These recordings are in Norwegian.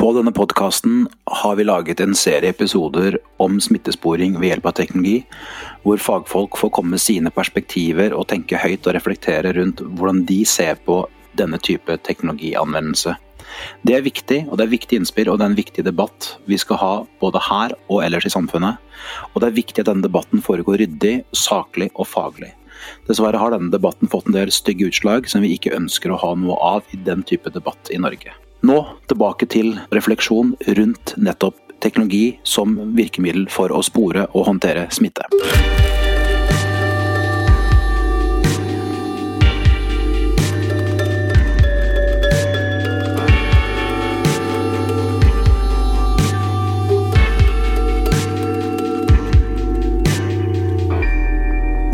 På denne podkasten har vi laget en serie episoder om smittesporing ved hjelp av teknologi, hvor fagfolk får komme med sine perspektiver og tenke høyt og reflektere rundt hvordan de ser på denne type teknologianvendelse. Det er viktig, og det er viktig innspill og det er en viktig debatt vi skal ha både her og ellers i samfunnet. Og det er viktig at denne debatten foregår ryddig, saklig og faglig. Dessverre har denne debatten fått en del stygge utslag som vi ikke ønsker å ha noe av i den type debatt i Norge. Nå tilbake til refleksjon rundt nettopp teknologi som virkemiddel for å spore og håndtere smitte.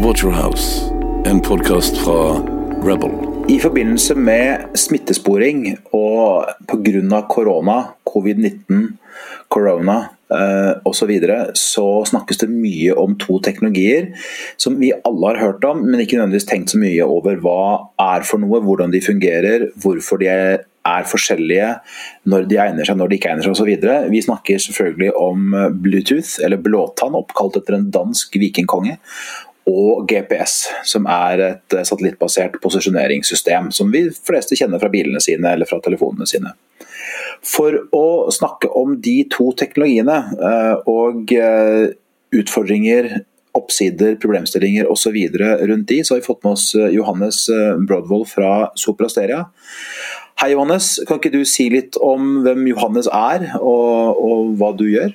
Waterhouse, en podkast fra Rebel. I forbindelse med smittesporing og pga. korona, covid-19, korona eh, osv. Så, videre, så snakkes det mye om to teknologier som vi alle har hørt om, men ikke nødvendigvis tenkt så mye over hva er for noe, hvordan de fungerer, hvorfor de er er forskjellige, når de egner seg, når de ikke egner seg osv. Vi snakker selvfølgelig om Bluetooth, eller blåtann, oppkalt etter en dansk vikingkonge og GPS, som er et eh, satellittbasert posisjoneringssystem som vi fleste kjenner fra bilene sine eller fra telefonene sine. For å snakke om de to teknologiene eh, og eh, utfordringer, oppsider, problemstillinger osv. rundt de, så har vi fått med oss Johannes Brodvold fra Soprasteria. Hei Johannes, kan ikke du si litt om hvem Johannes er og, og hva du gjør?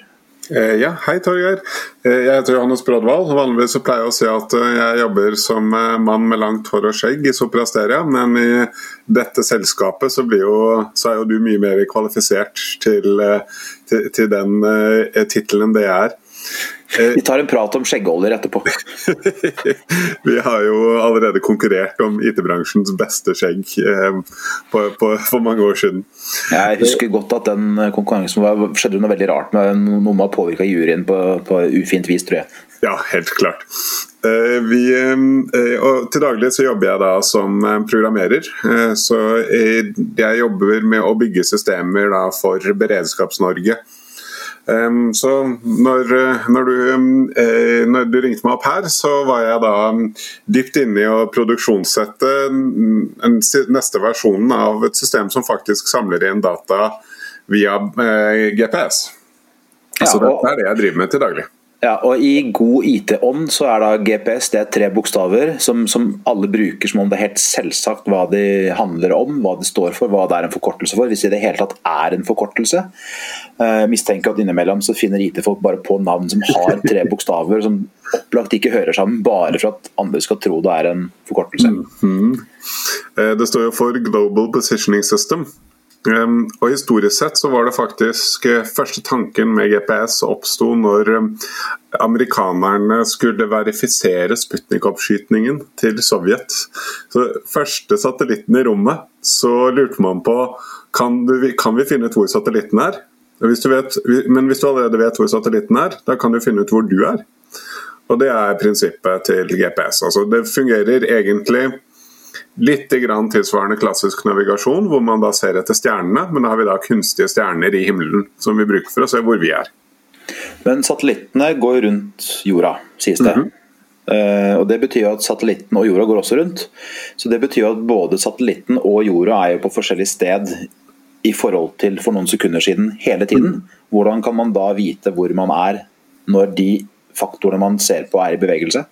Eh, ja, hei Torgeir. Eh, jeg heter Johannes Brådvald. Vanligvis så pleier jeg å si at eh, jeg jobber som mann med langt hår og skjegg i Soprasteria, men i dette selskapet så, jo, så er jo du mye mer kvalifisert til, til, til den tittelen det er. Eh, vi tar en prat om skjeggoljer etterpå. vi har jo allerede konkurrert om IT-bransjens beste skjegg eh, på, på, for mange år siden. Jeg husker godt at den konkurransen var, skjedde noe veldig rart med noe med å påvirke juryen på, på ufint vis, tror jeg. Ja, helt klart. Eh, vi, og til daglig så jobber jeg da som programmerer. Så jeg jobber med å bygge systemer for Beredskaps-Norge. Så når, når, du, eh, når, du, ringte meg opp her, så var jeg da dypt inne i å produksjonssette neste versjonen av et system som faktisk samler inn data via eh, GPS. Så dette er det jeg driver med til daglig. Ja, og I god IT-ånd så er da GPS det er tre bokstaver som, som, alle bruker som om det er helt selvsagt hva de handler om, hva det står for, hva det er en forkortelse for. Hvis det i det hele tatt er en forkortelse. Uh, mistenker at innimellom så finner IT-folk bare på navn som har tre bokstaver, som opplagt ikke hører sammen, bare for at andre skal tro det er en forkortelse. Mm -hmm. Det står jo for Global Positioning System. Um, og Historisk sett så var det faktisk uh, første tanken med GPS oppsto når um, amerikanerne skulle verifisere Sputnik-oppskytingen til Sovjet. Så Første satellitten i rommet, så lurte man på kan, du, kan vi finne ut hvor satellitten er. Hvis vet, men hvis du allerede vet hvor satellitten er, da kan du finne ut hvor du er. Og Det er prinsippet til GPS. Altså, det fungerer egentlig Litt grann tilsvarende klassisk navigasjon, hvor man da ser etter stjernene. Men da har vi da kunstige stjerner i himmelen som vi bruker for å se hvor vi er. Men satellittene går rundt jorda, sies det. Mm -hmm. uh, og Det betyr at satellitten og jorda går også rundt. Så det betyr at både satellitten og jorda er jo på forskjellig sted i forhold til for noen sekunder siden hele tiden. Mm. Hvordan kan man da vite hvor man er når de faktorene man ser på er i bevegelse?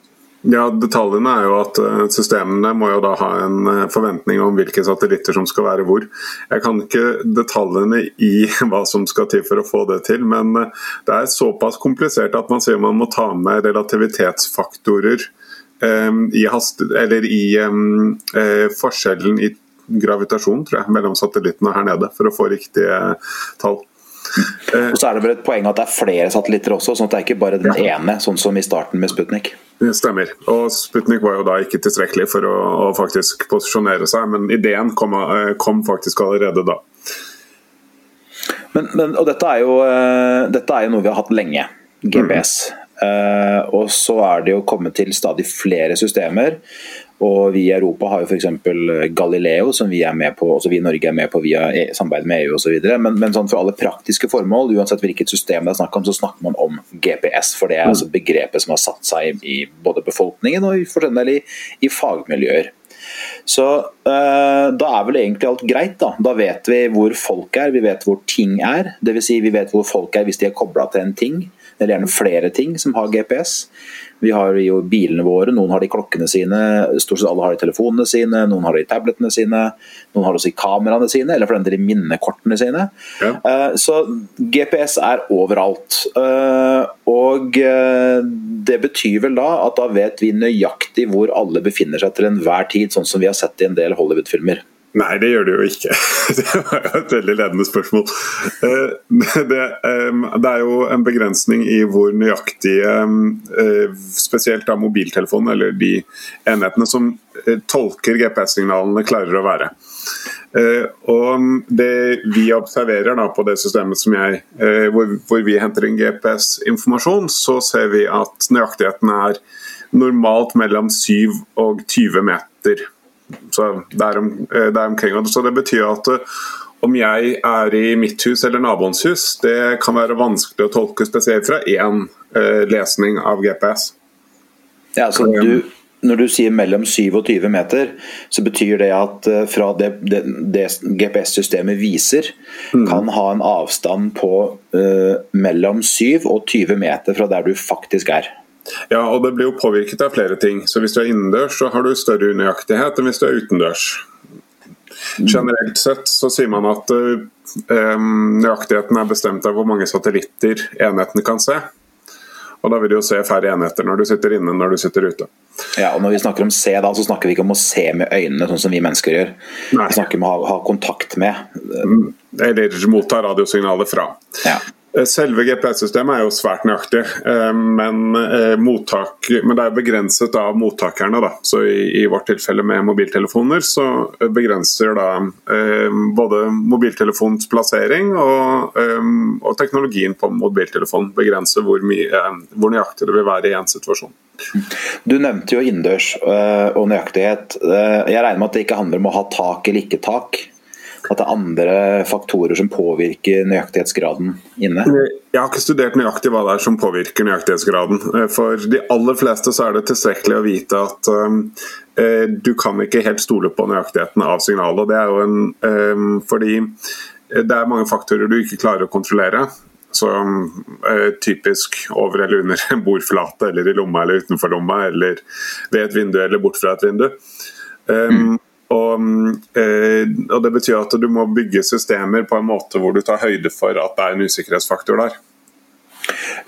Ja, Detaljene er jo at eh, systemene må jo da ha en eh, forventning om hvilke satellitter som skal være hvor. Jeg kan ikke detaljene i hva som skal til for å få det til, men eh, det er såpass komplisert at man sier man må ta med relativitetsfaktorer um, i, hast, i uh, forskjellen i gravitasjon tror jeg, mellom satellittene her nede for å få riktige tall. Og så er det vel et poeng at det er flere satellitter også, sånn at det er ikke bare den ene, sånn som i starten med Sputnik. Det stemmer. Og Sputnik var jo da ikke tilstrekkelig for å, å faktisk posisjonere seg, men ideen kom, eh, kom faktisk allerede da. Men, men, og dette er, jo, uh, dette er, jo, noe vi har hatt lenge, GPS. Mm. Uh, og så er det jo kommet til stadig flere systemer. Og vi i Europa har jo f.eks. Galileo, som vi er med på, også vi i Norge er med på via e samarbeid med EU osv. Men, men sånn for alle praktiske formål, uansett hvilket system det er snakk om, så snakker man om GPS. For det er altså begrepet som har satt seg i både befolkningen og i, i, i fagmiljøer. Så øh, da er vel egentlig alt greit. Da Da vet vi hvor folk er, vi vet hvor ting er. Dvs. Si vi vet hvor folk er hvis de er kobla til en ting, eller gjerne flere ting som har GPS. Vi har jo bilene våre, noen har de klokkene sine, stort sett alle har de telefonene sine, noen har de tabletene sine, noen har også kameraene sine, eller for den del de minnekortene sine. Ja. Uh, så GPS er overalt. Uh, og uh, det betyr vel da at da vet vi nøyaktig hvor alle befinner seg til enhver tid, sånn som vi har sett i en del Hollywood-filmer. Nei, det gjør det jo ikke. Det var jo et veldig ledende spørsmål. Eh, det, er jo en begrensning i hvor nøyaktige, eh, spesielt da mobiltelefonen, eller de enhetene som eh, tolker GPS-signalene, klarer å være. Og Det vi observerer da på det systemet som jeg, hvor vi henter inn GPS-informasjon, så ser vi at nøyaktigheten er normalt mellom 7 og 20 meter. Så der, om, eh, der omkring. Så det betyr at eh, om jeg er i mitt hus eller naboens hus, det kan være vanskelig å tolke spesielt fra én eh, lesning av GPS. Ja, så du, Når du sier mellom 7 og 20 meter, så betyr det at fra det, det, det GPS-systemet viser, mm. kan ha en avstand på uh, mellom 7 og 20 meter fra der du faktisk er. Ja, og det blir jo påvirket av flere ting. Så Hvis du er innendørs, så har du større unøyaktighet enn hvis du er utendørs. Generelt sett så sier man at uh, nøyaktigheten er bestemt av hvor mange satellitter enheten kan se. Og da vil du jo se færre enheter når du sitter inne når du sitter ute. Ja, og Når vi snakker om se, da, så snakker vi ikke om å se med øynene, sånn som vi mennesker gjør. Nei. Vi snakker om å ha, ha kontakt med. Mm, eller motta radiosignaler fra. Ja. Eh, selve GPS-systemet er jo svært nøyaktig, eh, men, eh, mottak, men, det er begrenset av mottakerne. Da. Så i, i, vårt tilfelle med mobiltelefoner så begrenser da både mobiltelefonens plassering og, og teknologien på mobiltelefonen begrenser hvor, mye, hvor nøyaktig det vil være i en situasjon. Du nevnte jo innendørs og nøyaktighet. Jeg regner med at det ikke handler om å ha tak eller ikke tak? At det er andre faktorer som påvirker nøyaktighetsgraden inne? Jeg har ikke studert nøyaktig hva det er som påvirker nøyaktighetsgraden. Eh, for de aller fleste så er det tilstrekkelig å vite at um, du kan ikke helt stole på nøyaktigheten av signalet. Det er jo en, um, fordi det er mange faktorer du ikke klarer å kontrollere. Uh, typisk over eller under en bordflate, eller i lomma eller utenfor lomma, eller ved et vindu eller bort fra et vindu. Um, mm. Og, eh, og, Det betyr at du må bygge systemer på en måte hvor du tar høyde for at det er en usikkerhetsfaktor der.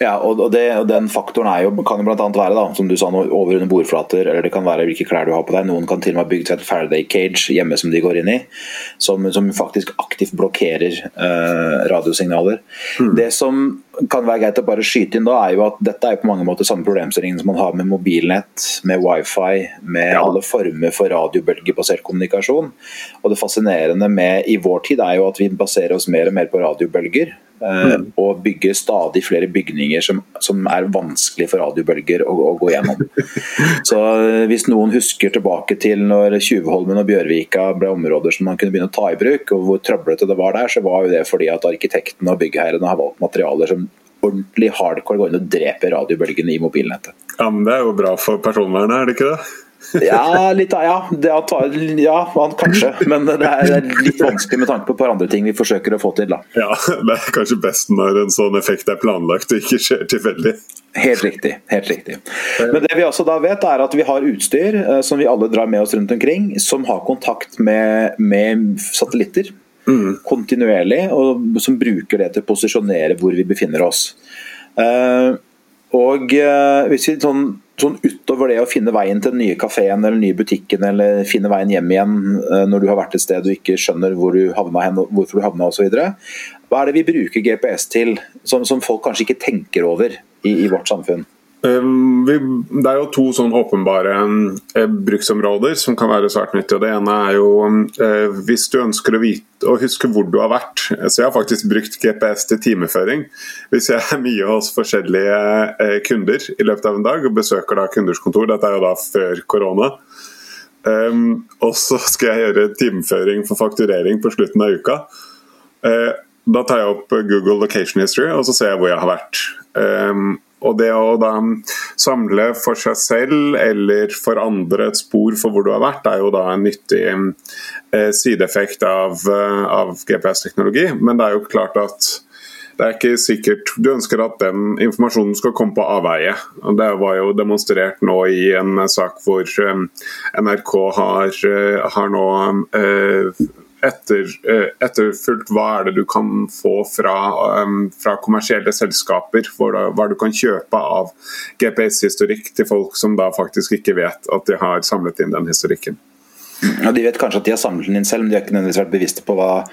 Ja, og, det, og Den faktoren er jo, kan jo bl.a. være da, som du sa, over under bordflater, eller det kan være hvilke klær du har på deg. Noen kan til og med ha bygd seg et Faraday cage hjemme som de går inn i, som, som faktisk aktivt blokkerer eh, radiosignaler. Mm. Det som kan være greit å bare skyte inn da, er jo at dette er på mange måter samme problemstillingen som man har med mobilnett, med wifi, med ja. alle former for radiobølgebasert kommunikasjon. Og det fascinerende med i vår tid er jo at vi baserer oss mer og mer på radiobølger. Eh, mm. Og bygger stadig flere bygninger som, som er vanskelig for radiobølger å, å, gå gjennom. Så eh, Hvis noen husker tilbake til når Tjuvholmen og Bjørvika ble områder som man kunne begynne å ta i bruk, og hvor trøblete det var der, så var jo det fordi at arkitektene og byggherrene har valgt materialer som ordentlig hardcore går inn og dreper radiobølgene i mobilnettet. Ja, men Det er jo bra for personvernet, er det ikke det? ja, litt, ja, det, ja, kanskje. Men det er litt vanskelig med tanke på et par andre ting vi forsøker å få til. Da. Ja, Det er kanskje best når en sånn effekt er planlagt og ikke skjer tilfeldig. Helt riktig. helt riktig. Men det vi også da vet er at vi har utstyr eh, som vi alle drar med oss rundt omkring, som har kontakt med, med satellitter. Mm. kontinuerlig, og som bruker det til å posisjonere hvor vi befinner oss. Uh, og uh, hvis vi sånn sånn utover det å finne veien til den nye kafeen eller den nye butikken eller finne veien hjem igjen uh, når du har vært et sted og ikke skjønner hvor du havna hen, hvorfor du havna osv. Hva er det vi bruker GPS til som, som, folk kanskje ikke tenker over i, i vårt samfunn? Vi, det er jo to sånn åpenbare uh, bruksområder som kan være svært nyttige. Det ene er jo uh, hvis du ønsker å vite og huske hvor du har vært. Så jeg har faktisk brukt GPS til timeføring. Hvis jeg er mye hos forskjellige uh, kunder i løpet av en dag og besøker da kunders kontor, dette er jo da før korona. Um, og så skal jeg gjøre timeføring for fakturering på slutten av uka. da tar jeg opp Google Location History og så ser jeg hvor jeg har vært. Um, og det å da samle for seg selv eller for andre et spor for hvor du har vært, er jo da en nyttig eh, sideeffekt av, eh, av GPS-teknologi. Men det er jo klart at det er ikke sikkert Du ønsker at den informasjonen skal komme på avveie. Det var jo demonstrert nå i en sak hvor eh, NRK har, har nå etter, eh, etterfulgt hva er det du kan få fra, um, fra kommersielle selskaper, da, hva du kan kjøpe av GPS-historikk til folk som da faktisk ikke vet at de har samlet inn den historikken. Og De vet kanskje at de har samlet den inn selv, men de har ikke nødvendigvis vært bevisste på hva,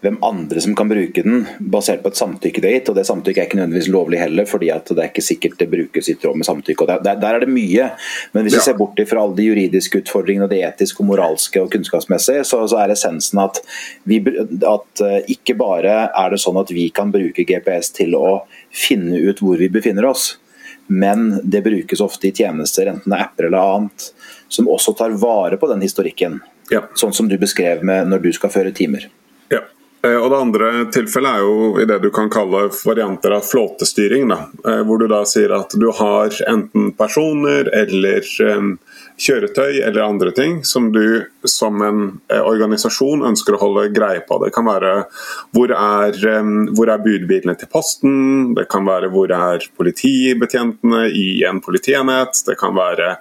hvem andre som kan bruke den, basert på et samtykke det er gitt. Og det samtykket er ikke nødvendigvis lovlig heller, fordi at det er ikke sikkert det brukes i tråd med samtykke. og der, der, er det mye. Men hvis vi ser bort fra alle de juridiske utfordringene, det etiske, og moralske og kunnskapsmessige, så, så er essensen at, vi, at uh, ikke bare er det sånn at vi kan bruke GPS til å finne ut hvor vi befinner oss, men det brukes ofte i tjenester, enten det er apper eller annet som også tar vare på den historikken. Ja. Sånn som du beskrev med når du skal føre timer. Ja. Eh, og Det andre tilfellet er jo i det du kan kalle varianter av flåtestyring. Da, eh, hvor du da sier at du har enten personer eller um, kjøretøy eller andre ting som du som en eh, organisasjon ønsker å holde greie på. Det kan være hvor er, hvor er budbilene til Posten, det kan være hvor er politibetjentene i en politienhet, det kan være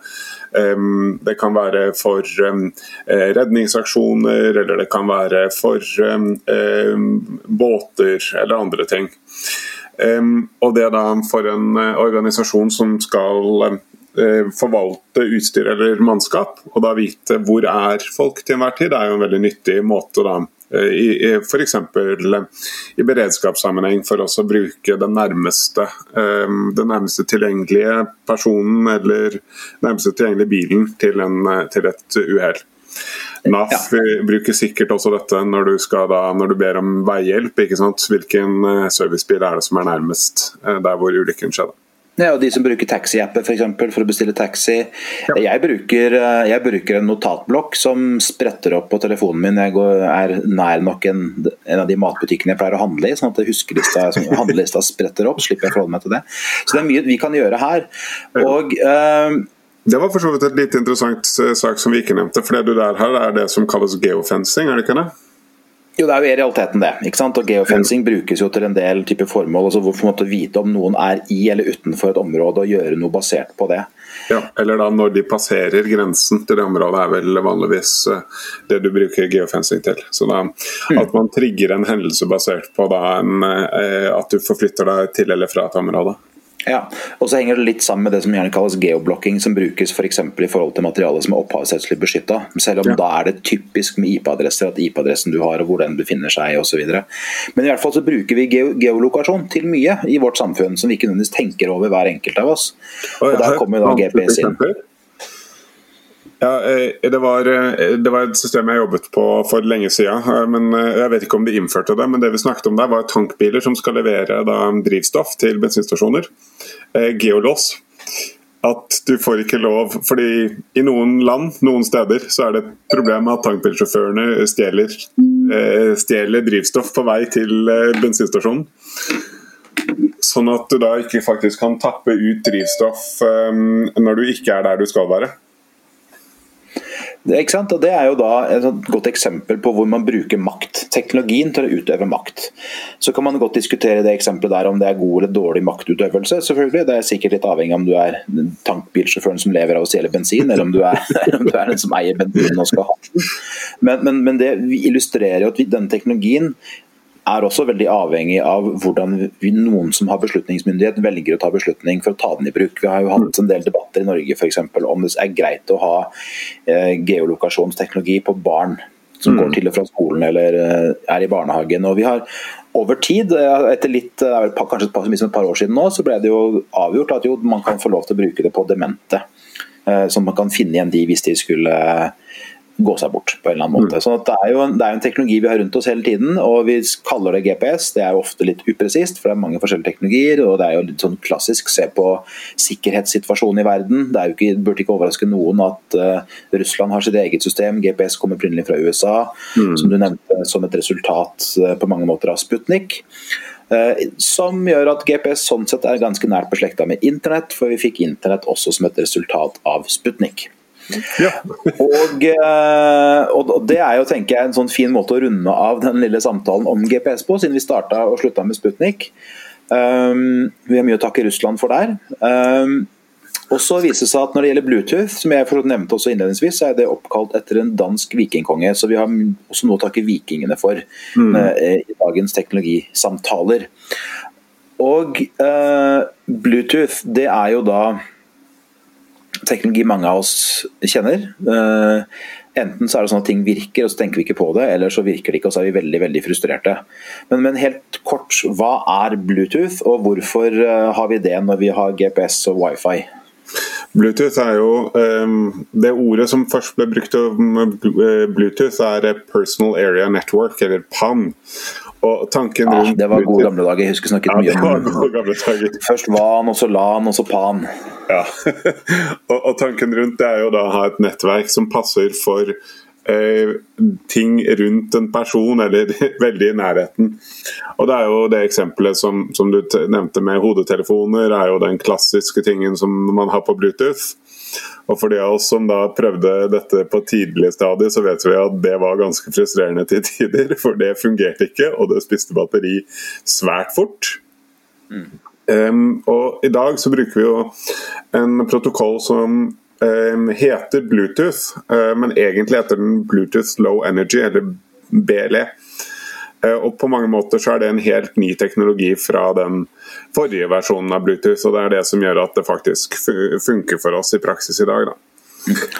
det kan være for eh, redningsaksjoner, eller det kan være for båter eller andre ting. Og det er da for en eh, organisasjon som skal forvalte utstyr eller mannskap, og da vite hvor er folk til enhver tid, det er jo en veldig nyttig måte da Eh, f.eks. i beredskapssammenheng for oss å bruke den nærmeste, eh, den nærmeste tilgjengelige personen eller nærmeste tilgjengelige bilen til, en, til et uhell. NAF ja. bruker sikkert også dette når du, da, når du ber om veihjelp. Hvilken eh, servicebil er det som er nærmest der hvor ulykken skjedde. Ja, og De som bruker taxiapper for, eksempel, for å bestille taxi. Ja. Jeg, bruker, eh, jeg, bruker, en notatblokk som spretter opp på telefonen min. Jeg går, er nær nok en, en, av de matbutikkene jeg pleier å handle i, sånn at huskelista, handlelista spretter opp. slipper jeg forholde meg til det. Så det er mye vi kan gjøre her. Og... Uh, det var for så vidt et litt interessant eh, sak som vi ikke nevnte. for Det du der her er det som kalles geofencing, er det ikke det? Jo, det er jo i realiteten det. ikke sant? Og Geofencing brukes jo til en del type formål. altså Hvorfor måtte vite om noen er i eller utenfor et område, og gjøre noe basert på det. Ja, Eller da når de passerer grensen til det området, er vel vanligvis eh, det du bruker geofencing til. Så da, mm. At man trigger en hendelse basert på da en, eh, at du forflytter deg til eller fra et område. Ja, og så henger det litt sammen med det som gjerne kalles geoblocking, som brukes f.eks. For i forhold til materiale som er opphavsrettslig beskytta. Selv om ja. da er det typisk med IP-adresser at IP-adressen du har og hvor den befinner seg osv. Men i hvert fall så bruker vi geolokasjon til mye i vårt samfunn som vi ikke nødvendigvis tenker over hver enkelt av oss. Og Der kommer da GPS inn. Ja, eh, det var, eh, det var, et system jeg jobbet på for lenge siden. Eh, men Jeg vet ikke om de innførte det, men det vi snakket om der var tankbiler som skal levere da, drivstoff til bensinstasjoner. Geolås. At du får ikke lov fordi i noen land, noen steder, så er det et problem at tankbilsjåførene stjeler, stjeler drivstoff på vei til bensinstasjonen. Sånn at du da ikke faktisk kan tappe ut drivstoff når du ikke er der du skal være. Ikke sant? Og det er jo da et godt eksempel på hvor man bruker makt, teknologien, til å utøve makt. Så kan man godt diskutere det eksempelet der om det er god eller dårlig maktutøvelse. selvfølgelig. Det er sikkert litt avhengig av om du er tankbilsjåføren som lever av å stjele bensin, eller om du er, om du er den som eier bensinen og skal ha den. Men, men, men det illustrerer jo at denne teknologien er også veldig avhengig av hvordan vi, noen som har beslutningsmyndighet, velger å ta beslutning for å ta den i bruk. Vi har jo hatt en del debatter i Norge for eksempel, om det er greit å ha eh, geolokasjonsteknologi på barn som mm. går til og fra skolen eller er i barnehagen. Og vi har over tid, etter litt, kanskje et par, et par år siden nå, så ble det jo avgjort at jo, man kan få lov til å bruke det på demente. Som man kan finne igjen de hvis de skulle gå seg bort på en eller annen måte. Mm. Så det er, jo en, det er en teknologi vi har rundt oss hele tiden, og vi kaller det GPS. Det er jo ofte litt upresist, for det er mange forskjellige teknologier. og Det er jo litt sånn klassisk se på sikkerhetssituasjonen i verden. Det er ikke, burde ikke overraske noen at uh, Russland har sitt eget system. GPS kommer opprinnelig fra USA, mm. som du nevnte, som et resultat uh, på mange måter av Sputnik. Uh, som gjør at GPS sånn sett er ganske nært beslekta med internett, for vi fikk internett også som et resultat av Sputnik. Ja. og, eh, og, det er jo tenker jeg, en sånn fin måte å runde av den lille samtalen om GPS på, siden vi starta og slutta med Sputnik. Um, vi har mye å takke Russland for der. Um, og så viser det seg at Når det gjelder Bluetooth, som jeg nevnte også innledningsvis, så er det oppkalt etter en dansk vikingkonge. Så vi har også noe å takke vikingene for mm. uh, i dagens teknologisamtaler. Og uh, Bluetooth, det er jo da teknologi mange av oss kjenner. Uh, enten så er det sånn at ting virker, og så tenker vi ikke på det, eller så virker det ikke, og så er vi veldig veldig frustrerte. Men, men helt kort, hva er Bluetooth, og hvorfor uh, har vi det når vi har GPS og wifi? Bluetooth er jo um, Det ordet som først ble brukt om Bluetooth, er Personal Area Network, eller PAN. Og tanken rundt ja, Det var gode gamle dager. Jeg husker snakket mye ja, om Først VAN, og så LAN, og så PAN. Ja. og, og, tanken rundt det er jo da å ha et nettverk som passer for eh, ting rundt en person, eller veldig i nærheten. Og det er jo det eksempelet som, som du nevnte med hodetelefoner, er jo den klassiske tingen som man har på Bluetooth. Og for de av oss som da prøvde dette på tidlig stadie, så vet vi at det var ganske frustrerende til tider. For det fungerte ikke, og det spiste batteri svært fort. Mm. Um, og i dag så bruker vi jo en protokoll som heter Bluetooth, uh, men egentlig heter den Bluetooth Low Energy, eller BLE. Uh, og på mange måter så er det en helt ny teknologi fra den forrige versjonen av Bluetooth. og Det er det som gjør at det faktisk funker for oss i praksis i dag. da.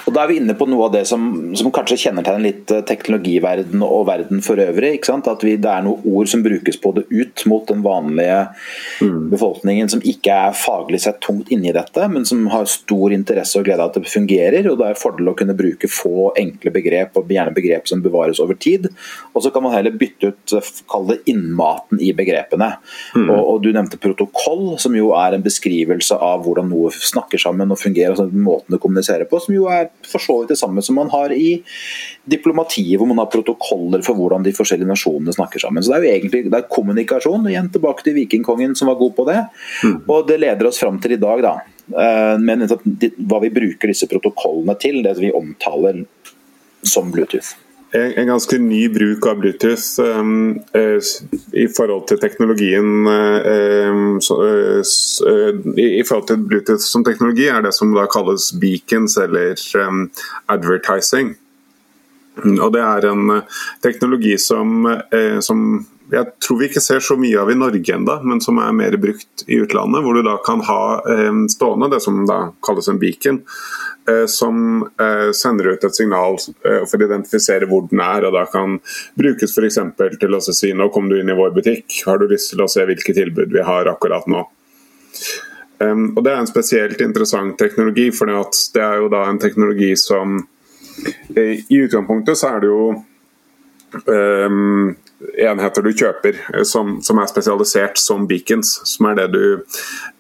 Og Da er vi inne på noe av det som, som kanskje kjennetegner litt eh, teknologiverden og verden for øvrig. At vi, Det er noen ord som brukes på det ut mot den vanlige mm. befolkningen som ikke er faglig sett tungt inni dette, men som har stor interesse og glede av at det fungerer. og Det er fordel å kunne bruke få enkle begrep, og gjerne begrep som bevares over tid. Og så kan man heller bytte ut eh, kall det innmaten i begrepene. Mm. Og, og, Du nevnte protokoll, som jo er en beskrivelse av hvordan noe snakker sammen og fungerer. altså måten det kommuniserer på som jo er for så vidt det samme som man har i diplomatiet, hvor man har protokoller for hvordan de forskjellige nasjonene snakker sammen. Så Det er jo egentlig det er kommunikasjon. Igjen tilbake til vikingkongen som var god på det. Mm. Og det leder oss fram til i dag, da. Eh, men hva vi bruker disse protokollene til, det vi omtaler som Bluetooth en, ganske ny bruk av Bluetooth um, uh, i forhold til teknologien uh, så, uh, i, forhold til Bluetooth som teknologi, er det som da kalles beacons eller um, advertising. Og Det er en teknologi som, som jeg tror vi ikke ser så mye av i Norge enda, men som er mer brukt i utlandet. Hvor du da kan ha eh, stående det som da kalles en beacon, eh, som eh, sender ut et signal eh, for å identifisere hvor den er. og Da kan brukes f.eks. til å si nå kom du inn i vår butikk, har du lyst til å se hvilke tilbud vi har akkurat nå. Um, og Det er en spesielt interessant teknologi, for det er jo da en teknologi som eh, I utgangspunktet så er det jo um, enheter du kjøper eh, som, som, er spesialisert som beacons, som er det du,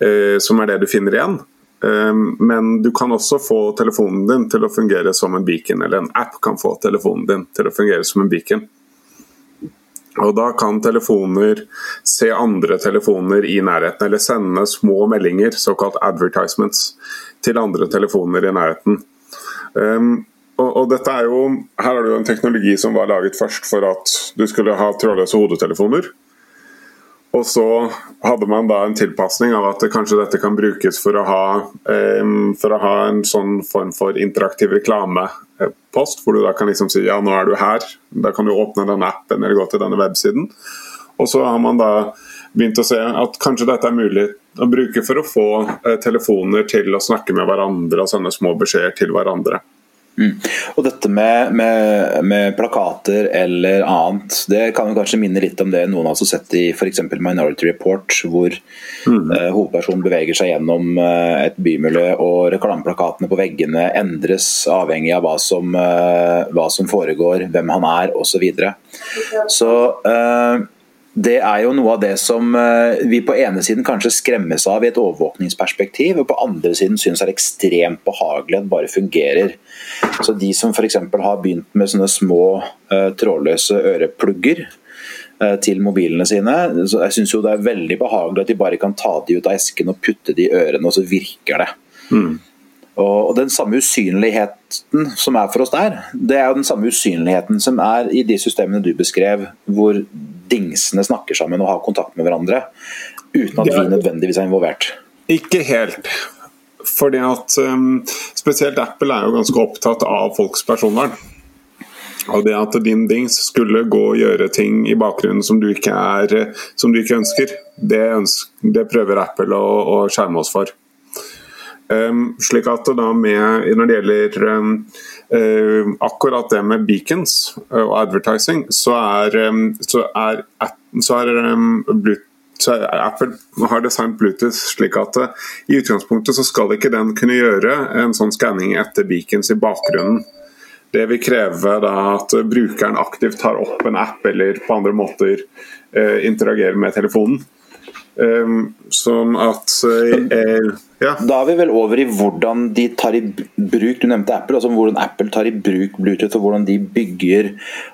eh, som er det du finner igjen. Um, men du kan også få telefonen din til å fungere som en beacon, eller en app kan få telefonen din til å fungere som en beacon. Og Da kan telefoner se andre telefoner i nærheten, eller sende små meldinger, såkalt advertisements, til andre telefoner i nærheten. Um, og, dette er jo, Her er det jo en teknologi som var laget først for at du skulle ha trådløse hodetelefoner. Og så hadde man da en tilpasning av at kanskje dette kan brukes for å ha, for å ha en sånn form for interaktiv reklamepost, hvor du da kan liksom si ja, nå er du her. Da kan du åpne denne appen eller gå til denne websiden. Og så har man da begynt å se at kanskje dette er mulig å bruke for å få eh, telefoner til å snakke med hverandre og sende små beskjeder til hverandre. Mm. Og dette med, med, med, plakater eller annet, det kan jo kanskje minne litt om det noen av oss har sett i f.eks. Minority Report, hvor mm. uh, hovedpersonen beveger seg gjennom uh, et bymiljø og reklameplakatene på veggene endres avhengig av hva som, uh, hva som foregår, hvem han er osv. Så, videre. så det er jo noe av det som eh, vi på ene siden kanskje skremmes av i et overvåkningsperspektiv, og på andre siden syns er ekstremt behagelig at bare fungerer. Så De som f.eks. har begynt med sånne små uh, trådløse øreplugger uh, til mobilene sine, så jeg syns det er veldig behagelig at de bare kan ta de ut av esken og putte de i ørene, og så virker det. Mm. Og Den samme usynligheten som er for oss der, det er jo den samme usynligheten som er i de systemene du beskrev, hvor dingsene snakker sammen og har kontakt med hverandre, uten at vi nødvendigvis er involvert. Ikke helt. Fordi at um, Spesielt Apple er jo ganske opptatt av folks personvern. Og det at din dings skulle gå og gjøre ting i bakgrunnen som du ikke, er, som du ikke ønsker, det, ønsker, det prøver Apple å, å skjerme oss for. Um, slik at da med, Når det gjelder um, uh, akkurat det med beacons uh, og advertising, så er, um, så er, så er, så er Apple har designet Bluetooth slik at uh, i utgangspunktet så skal ikke den kunne gjøre en sånn skanning etter beacons i bakgrunnen. Det vil kreve da at brukeren aktivt tar opp en app eller på andre måter interagerer med telefonen. Um, sånn at uh, ja. Da er vi vel over i hvordan de tar i bruk Du nevnte Apple, altså hvordan Apple tar i bruk Bluetooth, og hvordan de bygger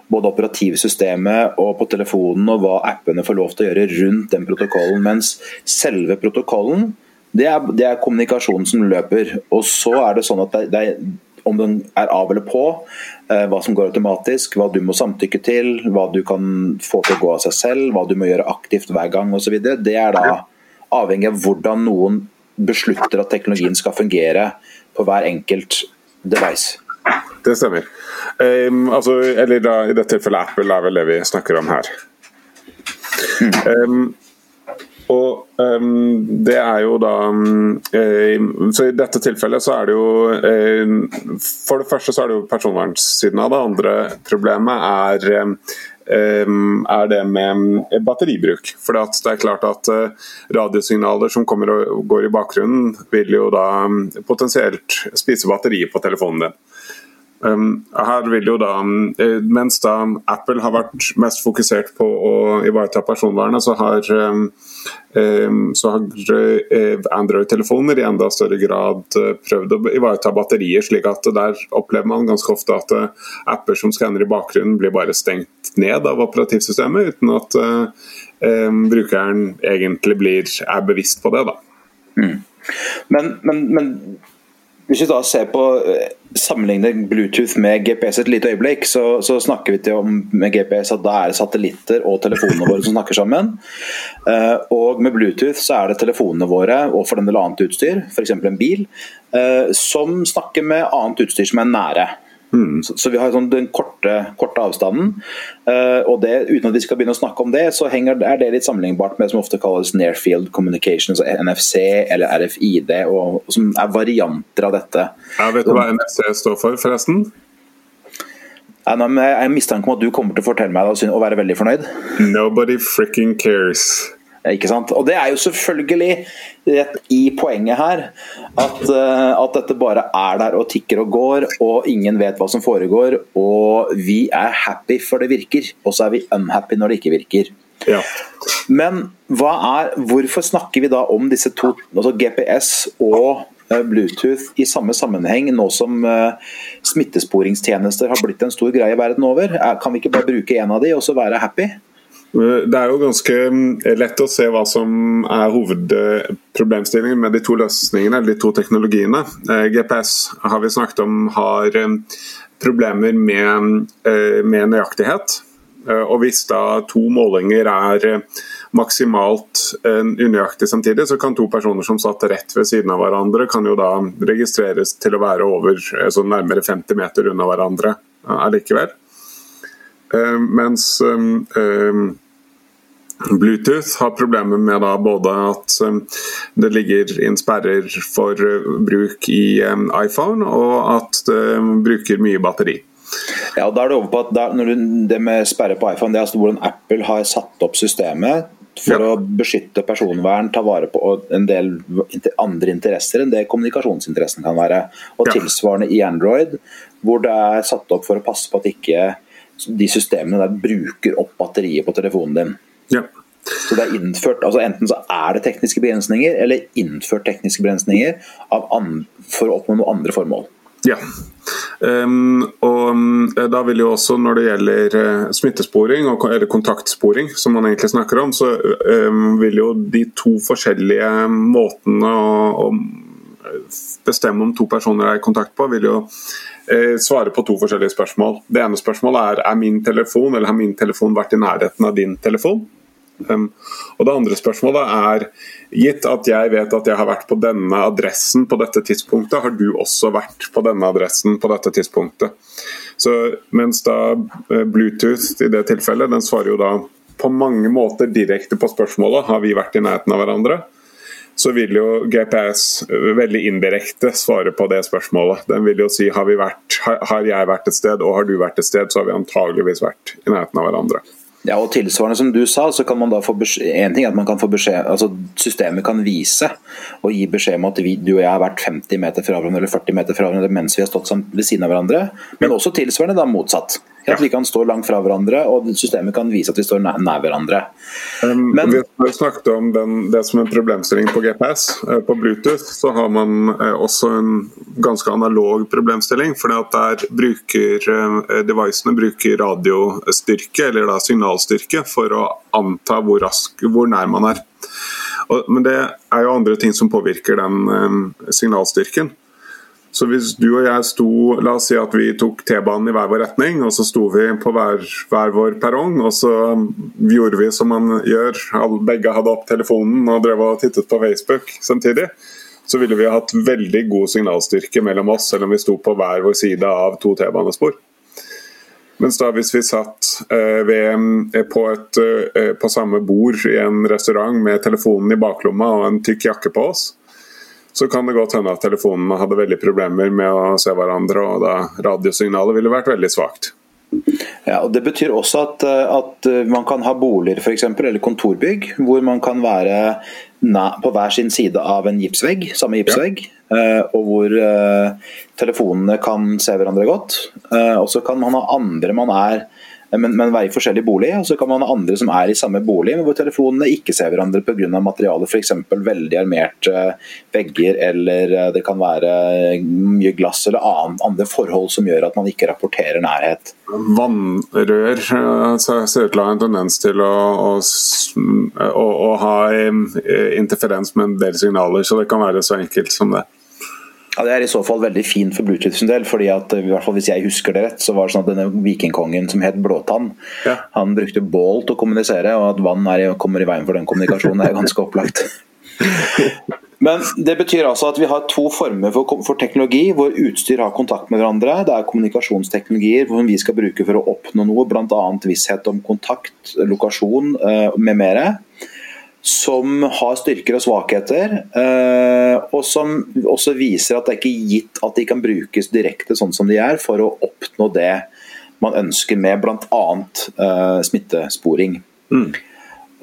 både operativsystemet og på telefonen, og hva appene får lov til å gjøre rundt den protokollen. Mens selve protokollen, det er, det er kommunikasjonen som løper. Og så er det sånn at det, det om den er av eller på, eh, hva som går automatisk, hva du må samtykke til, hva du kan få til å gå av seg selv, hva du må gjøre aktivt hver gang osv. Det er da avhengig av hvordan noen beslutter at teknologien skal fungere på hver enkelt device. Det stemmer. Um, altså, eller da, I dette tilfellet Apple er vel det vi snakker om her. Mm. Um, og um, det er jo da um, Så i dette tilfellet så er det jo um, For det første så er det jo personvernsiden av det. andre problemet er er det med batteribruk. For det er klart at uh, radiosignaler som kommer og går i bakgrunnen, vil jo da potensielt spise batteriet på telefonen din. Um, her vil jo da, eh, Mens da Apple har vært mest fokusert på å ivareta personvernet, så har, um, så har uh, Android-telefoner i enda større grad uh, prøvd å ivareta batterier. slik at Der opplever man ganske ofte at apper som skanner i bakgrunnen, blir bare stengt ned av operativsystemet, uten at brukeren egentlig blir, er bevisst på det. da. Mm. Men, men, men hvis vi da ser på eh, sammenligner Bluetooth med GPS et lite øyeblikk, så, så snakker vi til om med GPS at da er det satellitter og telefonene våre som snakker sammen. Uh, og med Bluetooth så er det telefonene våre og for den del annet utstyr, f.eks. en bil, uh, som snakker med annet utstyr som er nære. Mm. Så, så, vi har sånn den korte, korte avstanden. Uh, og det, Uten at vi skal begynne å snakke om det, så henger, er det litt sammenlignbart med det som ofte kalles near field communications, NFC eller RFID, og, og som er varianter av dette. Ja, vet du hva NFC står for, forresten? Jeg, jeg mistenker om at du kommer til å fortelle meg det og være veldig fornøyd. Nobody freaking cares. Ikke sant? Og Det er jo selvfølgelig rett i poenget her at, uh, at, dette bare er der og tikker og går, og ingen vet hva som foregår. Og vi er happy for det virker, og så er vi unhappy når det ikke virker. Ja. Men er, hvorfor snakker vi da om disse to, altså GPS og uh, Bluetooth i samme sammenheng, nå som uh, smittesporingstjenester har blitt en stor greie verden over? Kan vi ikke bare bruke en av de og så være happy? Det er jo ganske mm, lett å se hva som er hovedproblemstillingen med de to løsningene, eller de to teknologiene. Eh, GPS har vi snakket om har mm, problemer med, eh, med nøyaktighet. Eh, og hvis da to målinger er maksimalt unøyaktig samtidig, så kan to personer som satt rett ved siden av hverandre, kan jo da registreres til å være over så nærmere 50 meter unna hverandre allikevel. Mens Bluetooth har problemer med både at det ligger inn sperrer for bruk i iPhone, og at det bruker mye batteri. Ja, og da er Det over på at når du, det med sperre på iPhone, det er altså hvordan Apple har satt opp systemet for ja. å beskytte personvern, ta vare på en del andre interesser enn det kommunikasjonsinteressen kan være. Og ja. Tilsvarende i Android, hvor det er satt opp for å passe på at ikke de systemene der bruker opp batteriet på telefonen din. Ja. Så det er innført, altså Enten så er det tekniske begrensninger, eller innført tekniske begrensninger for å oppnå noen andre formål. Ja. Um, og da vil jo også Når det gjelder uh, smittesporing, og, eller kontaktsporing, som man egentlig snakker om, så um, vil jo de to forskjellige måtene å, å, bestemme om to personer er i kontakt på, vil jo uh, svare på to forskjellige spørsmål. Det ene spørsmålet er er min telefon eller har min telefon vært i nærheten av din telefon. Um, og Det andre spørsmålet er gitt at jeg vet at jeg har vært på denne adressen på dette tidspunktet, har du også vært på denne adressen på dette tidspunktet. Så Mens da eh, Bluetooth i det tilfellet, den svarer jo da på mange måter direkte på spørsmålet har vi vært i nærheten av hverandre. Så vil jo GPS veldig indirekte svare på det spørsmålet. Den vil jo si har, vært, har jeg vært et sted og har du vært et sted, så har vi antageligvis vært i nærheten av hverandre. Ja, og tilsvarende som du sa, så kan man da få beskjed, en ting er at man kan få beskjed, altså Systemet kan vise og gi beskjed om at vi, du og jeg har vært 50 meter fra hverandre eller 40 meter fra hverandre mens vi har stått ved siden av hverandre. Men også tilsvarende da motsatt. At vi kan stå langt fra hverandre, og systemet kan vise at vi står nær, nær hverandre. Um, Men, vi har snakket om den, det som en problemstilling på GPS. Uh, på Bluetooth så har man uh, også en ganske analog problemstilling. for der bruker uh, devicene bruker radiostyrke, eller da signalstyrke, for å anta hvor, rask, hvor nær man er. Og, men det er jo andre ting som påvirker den eh, signalstyrken. Så hvis du og jeg sto La oss si at vi tok T-banen i hver vår retning, og så sto vi på hver, hver vår perrong, og så gjorde vi som man gjør, begge hadde opp telefonen og drev og tittet på Facebook samtidig, så ville vi hatt veldig god signalstyrke mellom oss, selv om vi sto på hver vår side av to T-banespor. Mens da hvis vi satt eh, ved, eh, på, et, eh, på samme bord i en restaurant med telefonen i baklomma og en tykk jakke på oss, så kan det godt hende at telefonene hadde veldig problemer med å se hverandre, og da radiosignalet ville vært veldig svakt. Ja, og Det betyr også at, eh, at eh, man kan ha boliger for eksempel, eller kontorbygg hvor man kan være på hver sin side av en gipsvegg, samme gipsvegg, ja. Eh, og hvor telefonene kan se hverandre godt. Og så kan man ha andre man er men, men være i forskjellig bolig. Og så kan man ha andre som er i samme bolig, men hvor telefonene ikke ser hverandre pga. materialet. F.eks. veldig armerte vegger, eller eh, det kan være mye glass eller andre forhold som gjør at man ikke rapporterer nærhet. Vannrør eh, ser ut til å ha en tendens til å, å, å, å ha eh, interferens med en del signaler, så det kan være så enkelt som det. Ja, Det er i så fall veldig fint for Bluetooth sin del. fordi at i hvert fall Hvis jeg husker det rett, så var det sånn at denne vikingkongen som het Blåtann, ja. han brukte bål til å kommunisere, og at vann er, kommer i veien for den kommunikasjonen, er ganske opplagt. Men det betyr altså at vi har to former for, for, teknologi hvor utstyr har kontakt med hverandre. Det er kommunikasjonsteknologier som vi skal bruke for å oppnå noe, bl.a. visshet om kontakt, lokasjon eh, med mere som har styrker og svakheter, eh, og som også viser at det er ikke gitt at de kan brukes direkte sånn som de er, for å oppnå det man ønsker med bl.a. Uh, smittesporing. Mm.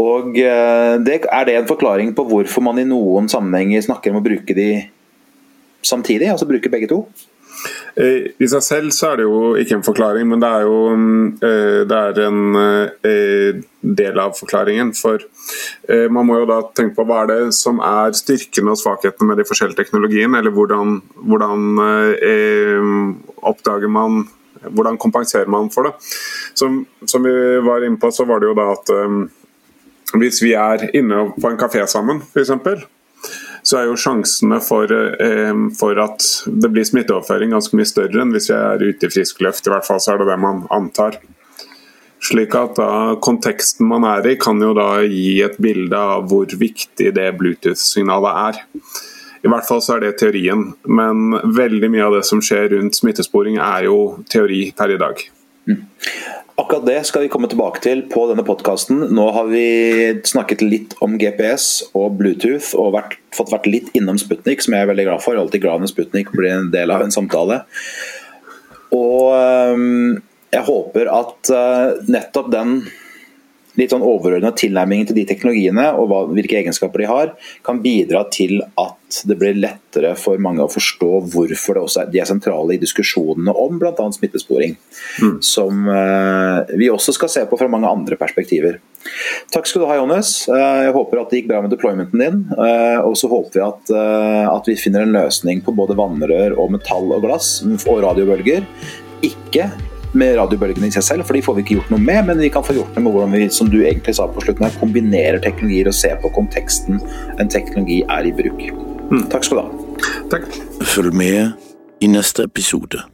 Og uh, det, Er det en forklaring på hvorfor man i noen sammenhenger snakker om å bruke de samtidig, altså bruke begge to? Eh, I seg selv så er det jo ikke en forklaring, men det er jo eh, det er en eh, del av forklaringen. For man må jo da tenke på hva er det som er styrkene og svakhetene med de forskjellige teknologiene, eller hvordan, hvordan oppdager man hvordan kompenserer man for det? Som, som, vi var inne på, så var det jo da at hvis vi er inne på en kafé sammen, f.eks., så er jo sjansene for, eh, for, at det blir smitteoverføring ganske mye større enn hvis vi er ute i frisk løft. I hvert fall så er det det man antar. Slik at da konteksten man er i, kan jo da gi et bilde av hvor viktig det Bluetooth-signalet er. I hvert fall så er det teorien, men veldig mye av det som skjer rundt smittesporing er jo teori per i dag. Mm. Akkurat det skal vi komme tilbake til på denne podkasten. Nå har vi snakket litt om GPS og Bluetooth og vært, fått vært litt innom Sputnik, som jeg er veldig glad for. Alltid glad når Sputnik blir en del av en samtale. Og jeg håper at øh, nettopp den litt sånn overordna tilnærmingen til de teknologiene og hva, hvilke egenskaper de har, kan bidra til at det blir lettere for mange å forstå hvorfor er, de er sentrale i diskusjonene om bl.a. smittesporing. Mm. Som eh, vi også skal se på fra mange andre perspektiver. Takk skal du ha, Johannes. Uh, jeg håper at det gikk bra med deploymenten din. Uh, og så håper vi at, at vi finner en løsning på både vannrør og metall og glass og radiobølger. Ikke med radiobølgene i seg selv, for de får vi ikke gjort noe med, men vi kan få gjort noe med hvordan vi som du egentlig sa på slutten her, kombinerer teknologier og ser på konteksten en teknologi er i bruk. Mm. Takk skal du ha. Takk. Følg med i neste episode.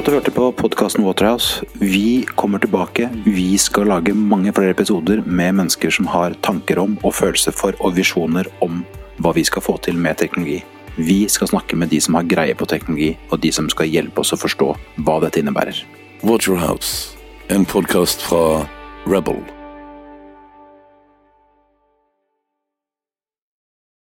For at du hørte på podkasten Waterhouse. Vi kommer tilbake. Vi skal lage mange flere episoder med mennesker som har tanker om og følelser for og visjoner om hva vi skal få til med teknologi. Vi skal snakke med de som har greie på teknologi, og de som skal hjelpe oss å forstå hva dette innebærer. Waterhouse, en podkast fra Rebel.